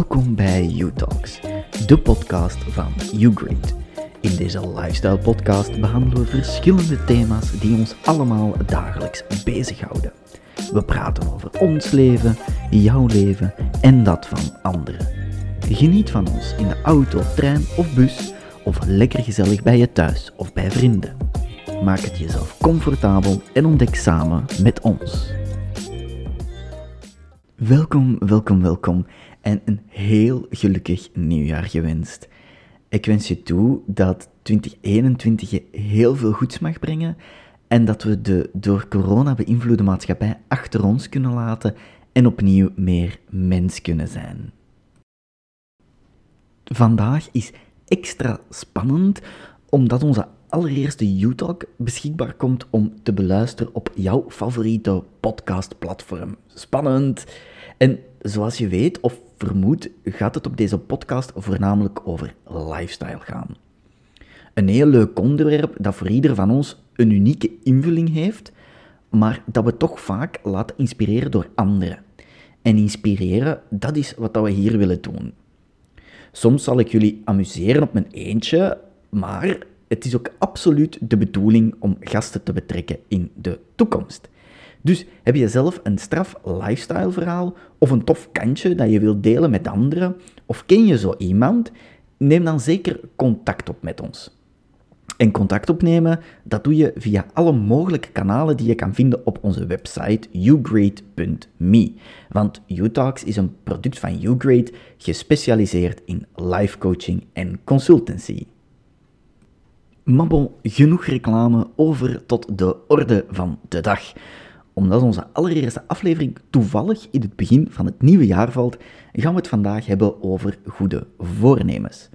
Welkom bij You Talks, de podcast van YouGreat. In deze lifestyle podcast behandelen we verschillende thema's die ons allemaal dagelijks bezighouden. We praten over ons leven, jouw leven en dat van anderen. Geniet van ons in de auto, trein of bus of lekker gezellig bij je thuis of bij vrienden. Maak het jezelf comfortabel en ontdek samen met ons. Welkom, welkom, welkom en een heel gelukkig nieuwjaar gewenst. Ik wens je toe dat 2021 je heel veel goeds mag brengen en dat we de door corona beïnvloede maatschappij achter ons kunnen laten en opnieuw meer mens kunnen zijn. Vandaag is extra spannend omdat onze allereerste U-Talk beschikbaar komt om te beluisteren op jouw favoriete podcastplatform. Spannend! En zoals je weet of vermoedt, gaat het op deze podcast voornamelijk over lifestyle gaan. Een heel leuk onderwerp dat voor ieder van ons een unieke invulling heeft, maar dat we toch vaak laten inspireren door anderen. En inspireren, dat is wat we hier willen doen. Soms zal ik jullie amuseren op mijn eentje, maar het is ook absoluut de bedoeling om gasten te betrekken in de toekomst. Dus heb je zelf een straf lifestyle verhaal of een tof kantje dat je wilt delen met anderen, of ken je zo iemand, neem dan zeker contact op met ons. En contact opnemen, dat doe je via alle mogelijke kanalen die je kan vinden op onze website ugrade.me. Want UTalks is een product van Ugrade, gespecialiseerd in life coaching en consultancy. Mabbel, genoeg reclame over tot de orde van de dag omdat onze allereerste aflevering toevallig in het begin van het nieuwe jaar valt, gaan we het vandaag hebben over goede voornemens.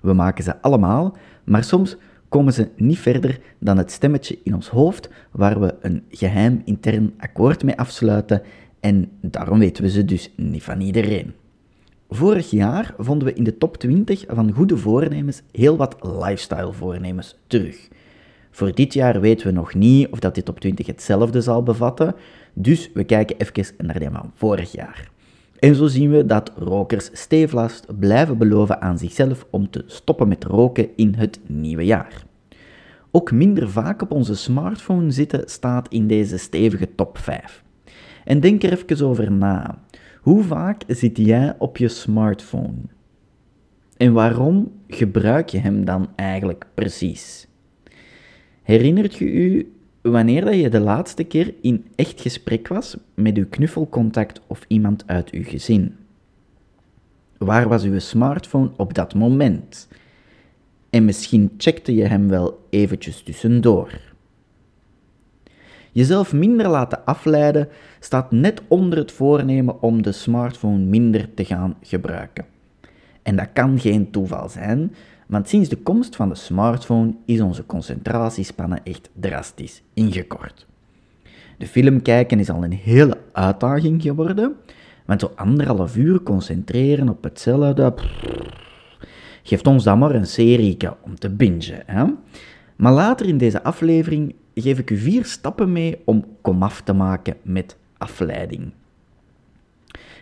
We maken ze allemaal, maar soms komen ze niet verder dan het stemmetje in ons hoofd waar we een geheim intern akkoord mee afsluiten en daarom weten we ze dus niet van iedereen. Vorig jaar vonden we in de top 20 van goede voornemens heel wat lifestyle voornemens terug. Voor dit jaar weten we nog niet of dat dit top 20 hetzelfde zal bevatten, dus we kijken even naar die van vorig jaar. En zo zien we dat rokers stevast blijven beloven aan zichzelf om te stoppen met roken in het nieuwe jaar. Ook minder vaak op onze smartphone zitten staat in deze stevige top 5. En denk er even over na. Hoe vaak zit jij op je smartphone? En waarom gebruik je hem dan eigenlijk precies? Herinnert je u wanneer dat je de laatste keer in echt gesprek was met uw knuffelcontact of iemand uit uw gezin? Waar was uw smartphone op dat moment? En misschien checkte je hem wel eventjes tussendoor. Jezelf minder laten afleiden staat net onder het voornemen om de smartphone minder te gaan gebruiken. En dat kan geen toeval zijn, want sinds de komst van de smartphone is onze concentratiespannen echt drastisch ingekort. De film kijken is al een hele uitdaging geworden, want zo anderhalf uur concentreren op hetzelfde geeft ons dan maar een serie om te bingen. Hè? Maar later in deze aflevering geef ik u vier stappen mee om komaf te maken met afleiding.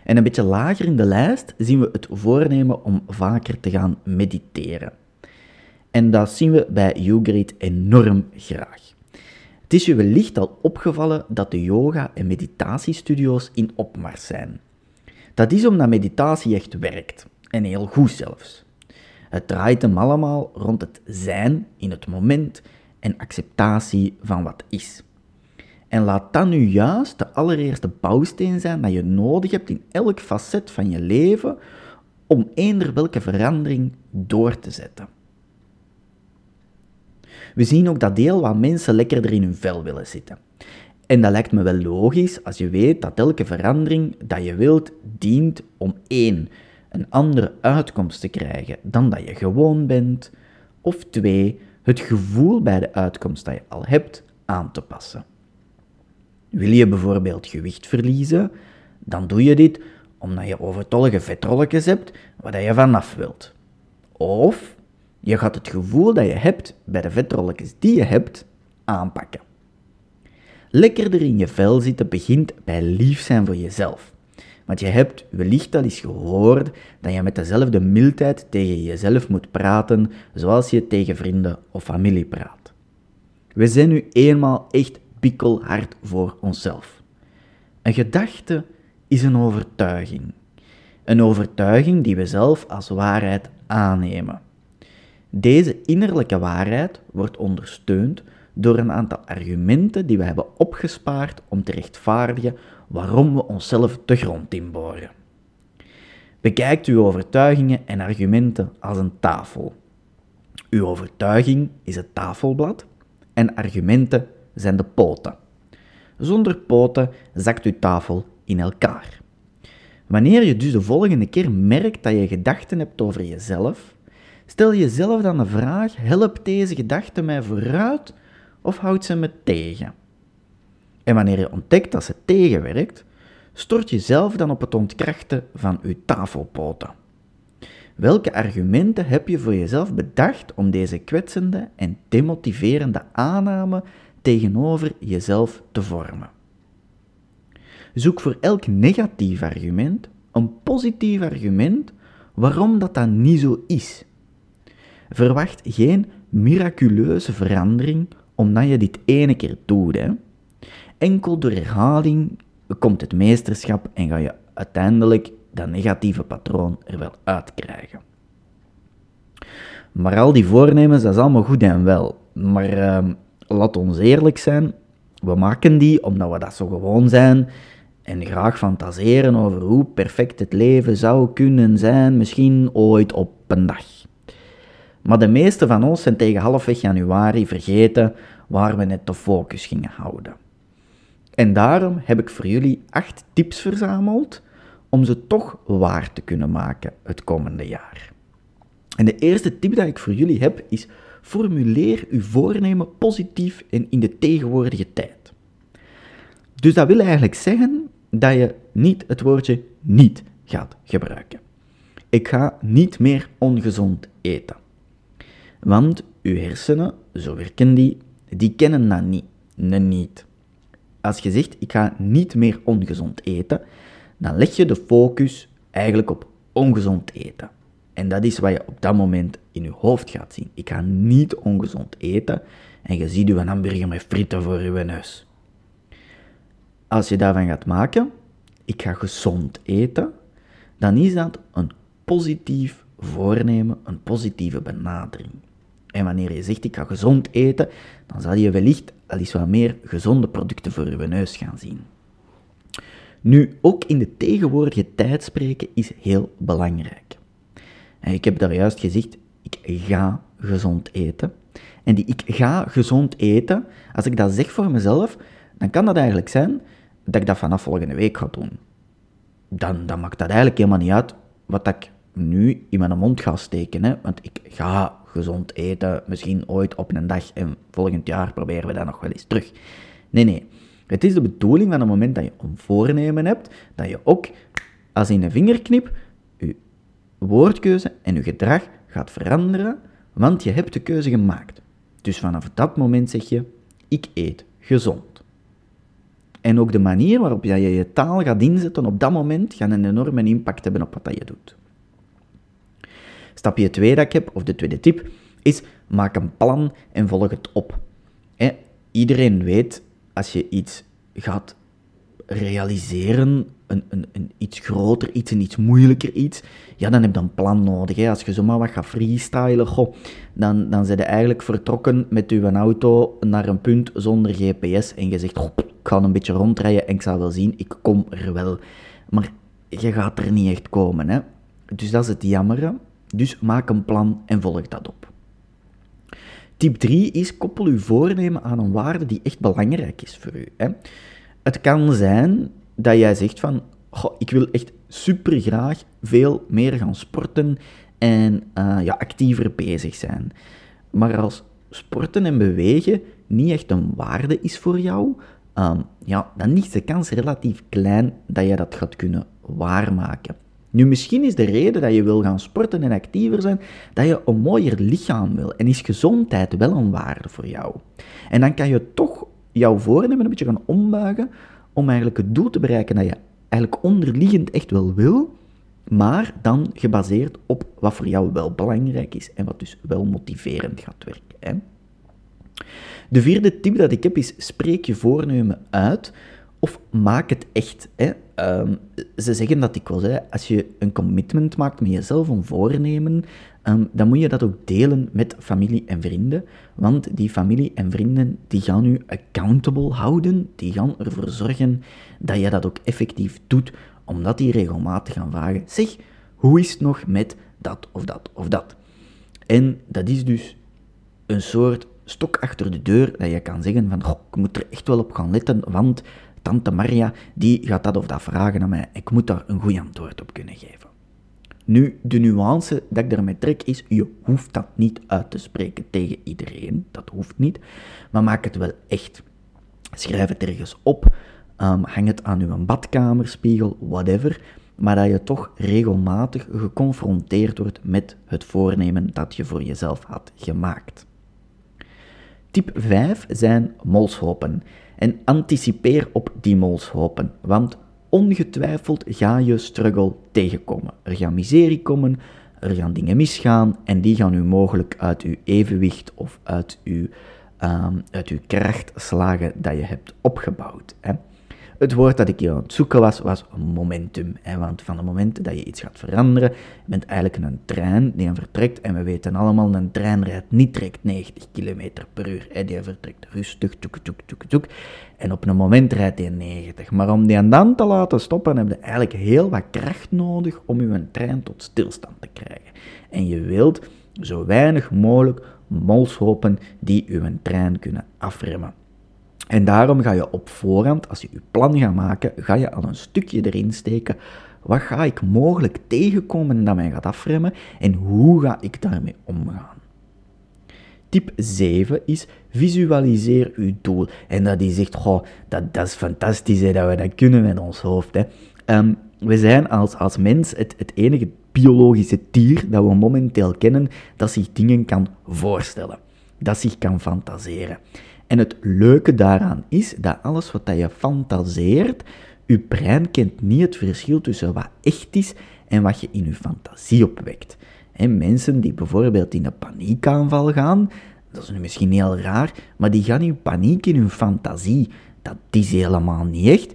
En een beetje lager in de lijst zien we het voornemen om vaker te gaan mediteren. En dat zien we bij YouGreat enorm graag. Het is je wellicht al opgevallen dat de yoga- en meditatiestudio's in opmars zijn. Dat is omdat meditatie echt werkt, en heel goed zelfs. Het draait hem allemaal rond het zijn in het moment en acceptatie van wat is. En laat dat nu juist de allereerste bouwsteen zijn dat je nodig hebt in elk facet van je leven om eender welke verandering door te zetten. We zien ook dat deel wat mensen lekkerder in hun vel willen zitten. En dat lijkt me wel logisch als je weet dat elke verandering dat je wilt dient om één, een andere uitkomst te krijgen dan dat je gewoon bent, of twee, het gevoel bij de uitkomst dat je al hebt aan te passen. Wil je bijvoorbeeld gewicht verliezen, dan doe je dit omdat je overtollige vetrolletjes hebt waar je vanaf wilt. Of je gaat het gevoel dat je hebt bij de vetrolletjes die je hebt aanpakken. Lekkerder in je vel zitten begint bij lief zijn voor jezelf. Want je hebt wellicht al eens gehoord dat je met dezelfde mildheid tegen jezelf moet praten zoals je tegen vrienden of familie praat. We zijn nu eenmaal echt pikkelhard voor onszelf. Een gedachte is een overtuiging. Een overtuiging die we zelf als waarheid aannemen. Deze innerlijke waarheid wordt ondersteund door een aantal argumenten die we hebben opgespaard om te rechtvaardigen waarom we onszelf de grond inboren. Bekijkt uw overtuigingen en argumenten als een tafel. Uw overtuiging is het tafelblad en argumenten zijn de poten. Zonder poten zakt uw tafel in elkaar. Wanneer je dus de volgende keer merkt dat je gedachten hebt over jezelf, stel jezelf dan de vraag: helpt deze gedachte mij vooruit of houdt ze me tegen? En wanneer je ontdekt dat ze tegenwerkt, stort je zelf dan op het ontkrachten van uw tafelpoten. Welke argumenten heb je voor jezelf bedacht om deze kwetsende en demotiverende aanname tegenover jezelf te vormen? Zoek voor elk negatief argument een positief argument waarom dat dan niet zo is. Verwacht geen miraculeuze verandering omdat je dit ene keer doet. Hè. Enkel door herhaling komt het meesterschap en ga je uiteindelijk dat negatieve patroon er wel uitkrijgen. Maar al die voornemens, dat is allemaal goed en wel. Maar uh, laat ons eerlijk zijn, we maken die omdat we dat zo gewoon zijn en graag fantaseren over hoe perfect het leven zou kunnen zijn, misschien ooit op een dag. Maar de meeste van ons zijn tegen halfweg januari vergeten waar we net de focus gingen houden. En daarom heb ik voor jullie acht tips verzameld om ze toch waar te kunnen maken het komende jaar. En de eerste tip dat ik voor jullie heb is: formuleer uw voornemen positief en in de tegenwoordige tijd. Dus dat wil eigenlijk zeggen dat je niet het woordje niet gaat gebruiken. Ik ga niet meer ongezond eten. Want uw hersenen, zo werken die, die kennen dat niet. Niet. Als je zegt, ik ga niet meer ongezond eten, dan leg je de focus eigenlijk op ongezond eten. En dat is wat je op dat moment in je hoofd gaat zien. Ik ga niet ongezond eten en je ziet een hamburger met frieten voor je neus. Als je daarvan gaat maken, ik ga gezond eten, dan is dat een positief voornemen, een positieve benadering. En wanneer je zegt ik ga gezond eten, dan zal je wellicht al eens wat meer gezonde producten voor je neus gaan zien. Nu, ook in de tegenwoordige tijd spreken is heel belangrijk. En ik heb daar juist gezegd, ik ga gezond eten. En die ik ga gezond eten, als ik dat zeg voor mezelf, dan kan dat eigenlijk zijn dat ik dat vanaf volgende week ga doen. Dan, dan maakt dat eigenlijk helemaal niet uit wat ik nu in mijn mond ga steken. Hè? Want ik ga gezond eten, misschien ooit op een dag en volgend jaar proberen we dat nog wel eens terug. Nee, nee. Het is de bedoeling van het moment dat je een voornemen hebt, dat je ook als in een vingerknip woordkeuze en je gedrag gaat veranderen, want je hebt de keuze gemaakt. Dus vanaf dat moment zeg je, ik eet gezond. En ook de manier waarop je je taal gaat inzetten op dat moment gaat een enorme impact hebben op wat je doet. Stapje 2 dat ik heb, of de tweede tip, is maak een plan en volg het op. iedereen weet, als je iets gaat realiseren, een, een, een, iets groter iets, een iets moeilijker iets, ja, dan heb je een plan nodig. Hè. Als je zomaar wat gaat freestylen, dan, dan je eigenlijk vertrokken met je auto naar een punt zonder GPS en je zegt, ik ga een beetje rondrijden en ik zal wel zien, ik kom er wel. Maar je gaat er niet echt komen. Hè. Dus dat is het jammere. Dus maak een plan en volg dat op. Tip 3 is koppel uw voornemen aan een waarde die echt belangrijk is voor u. Hè. Het kan zijn dat jij zegt van, goh, ik wil echt super graag veel meer gaan sporten en uh, ja, actiever bezig zijn. Maar als sporten en bewegen niet echt een waarde is voor jou, um, ja, dan is de kans relatief klein dat je dat gaat kunnen waarmaken. Nu, misschien is de reden dat je wil gaan sporten en actiever zijn, dat je een mooier lichaam wil. En is gezondheid wel een waarde voor jou. En dan kan je toch jouw voornemen een beetje gaan ombuigen om eigenlijk het doel te bereiken dat je eigenlijk onderliggend echt wel wil, maar dan gebaseerd op wat voor jou wel belangrijk is en wat dus wel motiverend gaat werken. Hè? De vierde tip dat ik heb is: spreek je voornemen uit of maak het echt. Hè? Ehm, ze zeggen dat ik wel zei, als je een commitment maakt met jezelf, een voornemen, ehm, dan moet je dat ook delen met familie en vrienden. Want die familie en vrienden die gaan u accountable houden, die gaan ervoor zorgen dat je dat ook effectief doet, omdat die regelmatig gaan vragen, zeg, hoe is het nog met dat of dat of dat? En dat is dus een soort stok achter de deur dat je kan zeggen van, ik moet er echt wel op gaan letten, want tante Maria, die gaat dat of dat vragen aan mij. Ik moet daar een goed antwoord op kunnen geven. Nu, de nuance dat ik daarmee trek is, je hoeft dat niet uit te spreken tegen iedereen. Dat hoeft niet. Maar maak het wel echt. Schrijf het ergens op. Um, hang het aan uw badkamerspiegel, whatever. Maar dat je toch regelmatig geconfronteerd wordt met het voornemen dat je voor jezelf had gemaakt. Tip 5 zijn molshopen. En anticipeer op die molshopen, want ongetwijfeld ga je struggle tegenkomen. Er gaan miserie komen, er gaan dingen misgaan en die gaan u mogelijk uit uw evenwicht of uit uw, um, uit uw kracht slagen dat je hebt opgebouwd. Hè. Het woord dat ik hier aan het zoeken was, was momentum. Hè, want van het moment dat je iets gaat veranderen, bent eigenlijk een trein die vertrekt. En we weten allemaal, een trein rijdt niet direct 90 km per uur. Hè, die vertrekt rustig, toek, toek, toek, toek. En op een moment rijdt hij 90. Maar om die dan te laten stoppen, heb je eigenlijk heel wat kracht nodig om je trein tot stilstand te krijgen. En je wilt zo weinig mogelijk molshopen die uw trein kunnen afremmen. En daarom ga je op voorhand, als je je plan gaat maken, ga je al een stukje erin steken. Wat ga ik mogelijk tegenkomen dat mij gaat afremmen en hoe ga ik daarmee omgaan? Tip 7 is visualiseer uw doel. En dat is echt, goh, dat, dat is fantastisch hè, dat we dat kunnen met ons hoofd. Hè. Um, we zijn als, als mens het, het enige biologische dier dat we momenteel kennen dat zich dingen kan voorstellen, dat zich kan fantaseren. En het leuke daaraan is dat alles wat je fantaseert, je brein kent niet het verschil tussen wat echt is en wat je in je fantasie opwekt. En mensen die bijvoorbeeld in een paniekaanval gaan, dat is nu misschien heel raar, maar die gaan in paniek in hun fantasie. Dat is helemaal niet echt,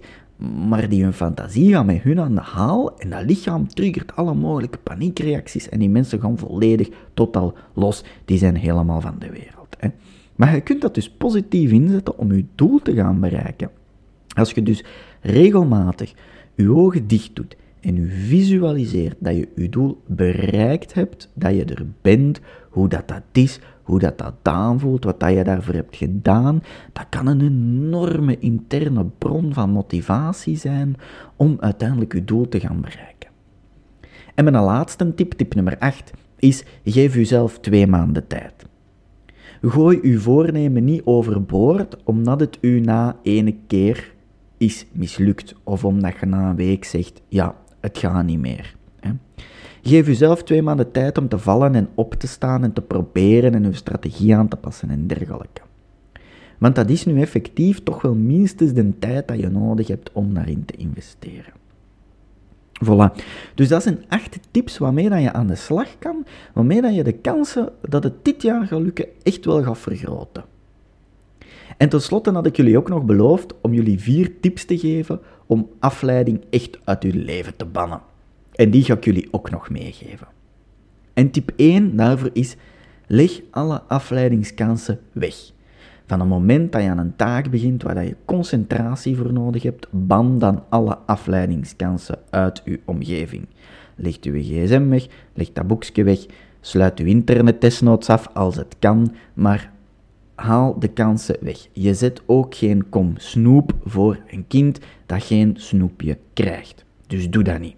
maar die hun fantasie gaat met hun aan de haal en dat lichaam triggert alle mogelijke paniekreacties en die mensen gaan volledig totaal los. Die zijn helemaal van de wereld. Hè. Maar je kunt dat dus positief inzetten om je doel te gaan bereiken. Als je dus regelmatig je ogen dicht doet en je visualiseert dat je je doel bereikt hebt, dat je er bent, hoe dat, dat is, hoe dat, dat aanvoelt, wat dat je daarvoor hebt gedaan, dat kan een enorme interne bron van motivatie zijn om uiteindelijk je doel te gaan bereiken. En mijn laatste tip, tip nummer 8, is geef jezelf twee maanden tijd. Gooi uw voornemen niet overboord omdat het u na ene keer is mislukt of omdat je na een week zegt, ja, het gaat niet meer. Geef uzelf twee maanden tijd om te vallen en op te staan en te proberen en uw strategie aan te passen en dergelijke. Want dat is nu effectief toch wel minstens de tijd dat je nodig hebt om daarin te investeren. Voilà. Dus dat zijn acht tips waarmee dat je aan de slag kan, waarmee dat je de kansen dat het dit jaar gaat lukken echt wel gaat vergroten. En tenslotte had ik jullie ook nog beloofd om jullie vier tips te geven om afleiding echt uit uw leven te bannen. En die ga ik jullie ook nog meegeven. En tip 1 daarvoor is: leg alle afleidingskansen weg. Van het moment dat je aan een taak begint waar je concentratie voor nodig hebt, ban dan alle afleidingskansen uit je omgeving. Leg je gsm weg, leg dat boekje weg, sluit je internet desnoods af als het kan, maar haal de kansen weg. Je zet ook geen kom snoep voor een kind dat geen snoepje krijgt. Dus doe dat niet.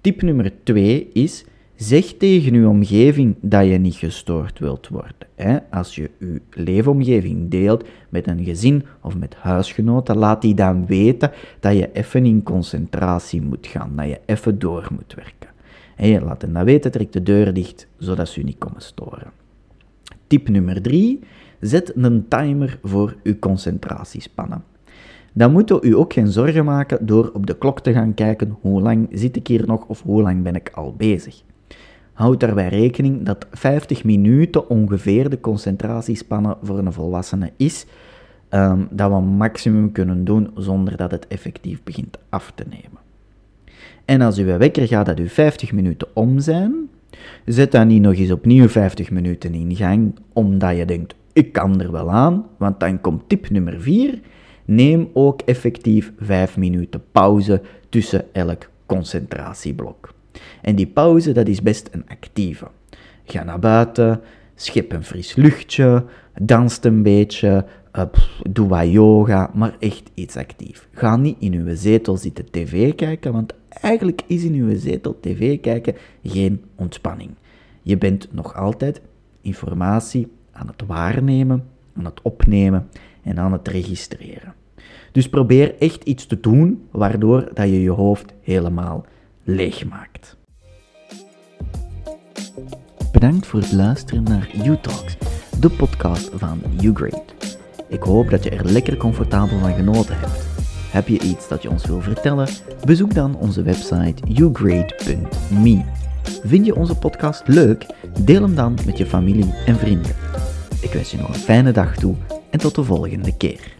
Tip nummer 2 is Zeg tegen uw omgeving dat je niet gestoord wilt worden. Hè? Als je je leefomgeving deelt met een gezin of met huisgenoten, laat die dan weten dat je even in concentratie moet gaan, dat je even door moet werken. En je laat hen dat weten, trek de deur dicht, zodat ze u niet komen storen. Tip nummer 3. Zet een timer voor uw concentratiespannen. Dan moet u ook geen zorgen maken door op de klok te gaan kijken hoe lang zit ik hier nog of hoe lang ben ik al bezig. Houd daarbij rekening dat 50 minuten ongeveer de concentratiespanne voor een volwassene is, um, dat we maximum kunnen doen zonder dat het effectief begint af te nemen. En als uw wekker gaat dat u 50 minuten om zijn, zet dan niet nog eens opnieuw 50 minuten in gang, omdat je denkt, ik kan er wel aan, want dan komt tip nummer 4. Neem ook effectief 5 minuten pauze tussen elk concentratieblok. En die pauze, dat is best een actieve. Ga naar buiten, schep een fris luchtje, danst een beetje, uh, doe wat yoga, maar echt iets actief. Ga niet in uw zetel zitten tv kijken, want eigenlijk is in uw zetel tv kijken geen ontspanning. Je bent nog altijd informatie aan het waarnemen, aan het opnemen en aan het registreren. Dus probeer echt iets te doen waardoor dat je je hoofd helemaal leeg maakt. Bedankt voor het luisteren naar U-Talks, de podcast van UGrade. Ik hoop dat je er lekker comfortabel van genoten hebt. Heb je iets dat je ons wil vertellen? Bezoek dan onze website ugrade.me. Vind je onze podcast leuk? Deel hem dan met je familie en vrienden. Ik wens je nog een fijne dag toe en tot de volgende keer.